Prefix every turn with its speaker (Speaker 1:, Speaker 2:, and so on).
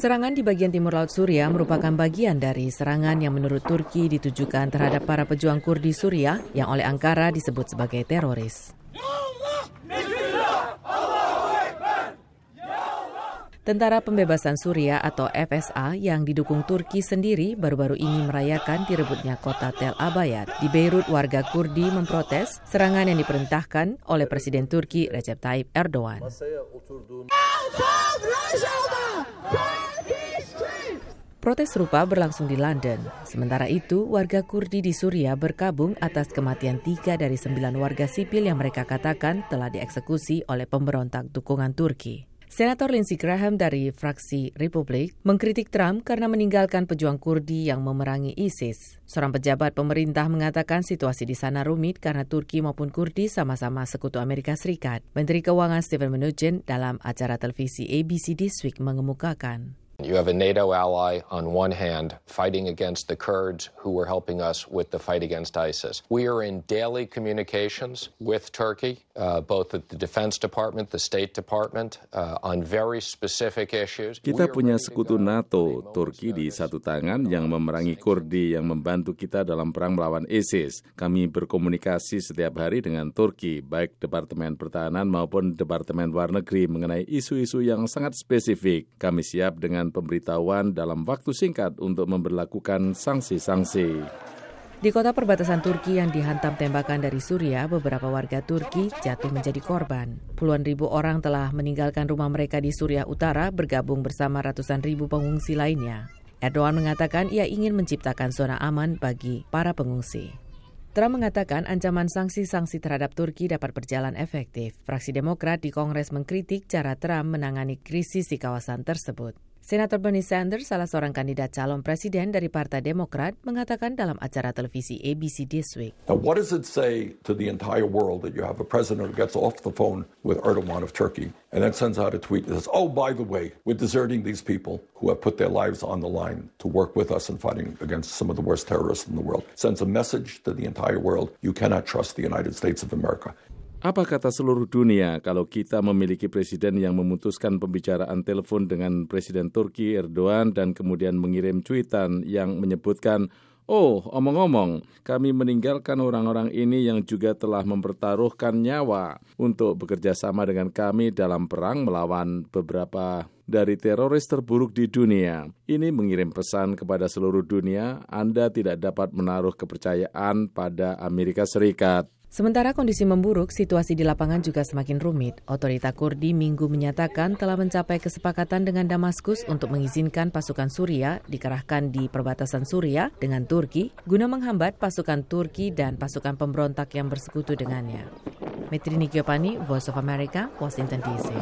Speaker 1: Serangan di bagian timur Laut Suria merupakan bagian dari serangan yang menurut Turki ditujukan terhadap para pejuang Kurdi Suria yang oleh Ankara disebut sebagai teroris. Tentara Pembebasan Suria atau FSA yang didukung Turki sendiri baru-baru ini merayakan direbutnya kota Tel Abayat. Di Beirut, warga Kurdi memprotes serangan yang diperintahkan oleh Presiden Turki Recep Tayyip Erdogan. Protes serupa berlangsung di London. Sementara itu, warga Kurdi di Suria berkabung atas kematian tiga dari sembilan warga sipil yang mereka katakan telah dieksekusi oleh pemberontak dukungan Turki. Senator Lindsey Graham dari fraksi Republik mengkritik Trump karena meninggalkan pejuang Kurdi yang memerangi ISIS. Seorang pejabat pemerintah mengatakan situasi di sana rumit karena Turki maupun Kurdi sama-sama sekutu Amerika Serikat. Menteri Keuangan Stephen Mnuchin dalam acara televisi ABC This Week mengemukakan.
Speaker 2: You have a NATO ally on one hand fighting against the Kurds who were helping us with the fight against ISIS. We are in daily communications with Turkey, uh, both at the Defense Department, the State Department, uh, on very specific issues.
Speaker 3: Kita punya sekutu NATO, Turki di satu tangan yang memerangi Kurdi yang membantu kita dalam perang melawan ISIS. Kami berkomunikasi setiap hari dengan Turki, baik Departemen Pertahanan maupun Departemen Luar Negeri mengenai isu-isu yang sangat spesifik. Kami siap dengan pemberitahuan dalam waktu singkat untuk memperlakukan sanksi-sanksi.
Speaker 1: Di kota perbatasan Turki yang dihantam tembakan dari Suria, beberapa warga Turki jatuh menjadi korban. Puluhan ribu orang telah meninggalkan rumah mereka di Suria Utara bergabung bersama ratusan ribu pengungsi lainnya. Erdogan mengatakan ia ingin menciptakan zona aman bagi para pengungsi. Trump mengatakan ancaman sanksi-sanksi terhadap Turki dapat berjalan efektif. Fraksi Demokrat di Kongres mengkritik cara Trump menangani krisis di kawasan tersebut. Senator Bernie Sanders, salah seorang kandidat calon presiden dari Partai Demokrat, mengatakan dalam acara televisi ABC This Week.
Speaker 4: Now, what does it say to the entire world that you have a president who gets off the phone with Erdogan of Turkey and then sends out a tweet that says, oh, by the way, we're deserting these people who have put their lives on the line to work with us in fighting against some of the worst terrorists in the world. Sends a message to the entire world, you cannot trust the United States of America.
Speaker 3: Apa kata seluruh dunia kalau kita memiliki presiden yang memutuskan pembicaraan telepon dengan Presiden Turki Erdogan dan kemudian mengirim cuitan yang menyebutkan, Oh, omong-omong, kami meninggalkan orang-orang ini yang juga telah mempertaruhkan nyawa untuk bekerja sama dengan kami dalam perang melawan beberapa dari teroris terburuk di dunia. Ini mengirim pesan kepada seluruh dunia, Anda tidak dapat menaruh kepercayaan pada Amerika Serikat.
Speaker 1: Sementara kondisi memburuk, situasi di lapangan juga semakin rumit. Otorita Kurdi minggu menyatakan telah mencapai kesepakatan dengan Damaskus untuk mengizinkan pasukan Suria dikerahkan di perbatasan Suria dengan Turki guna menghambat pasukan Turki dan pasukan pemberontak yang bersekutu dengannya. Metri Nikyopani, Voice of America, Washington DC.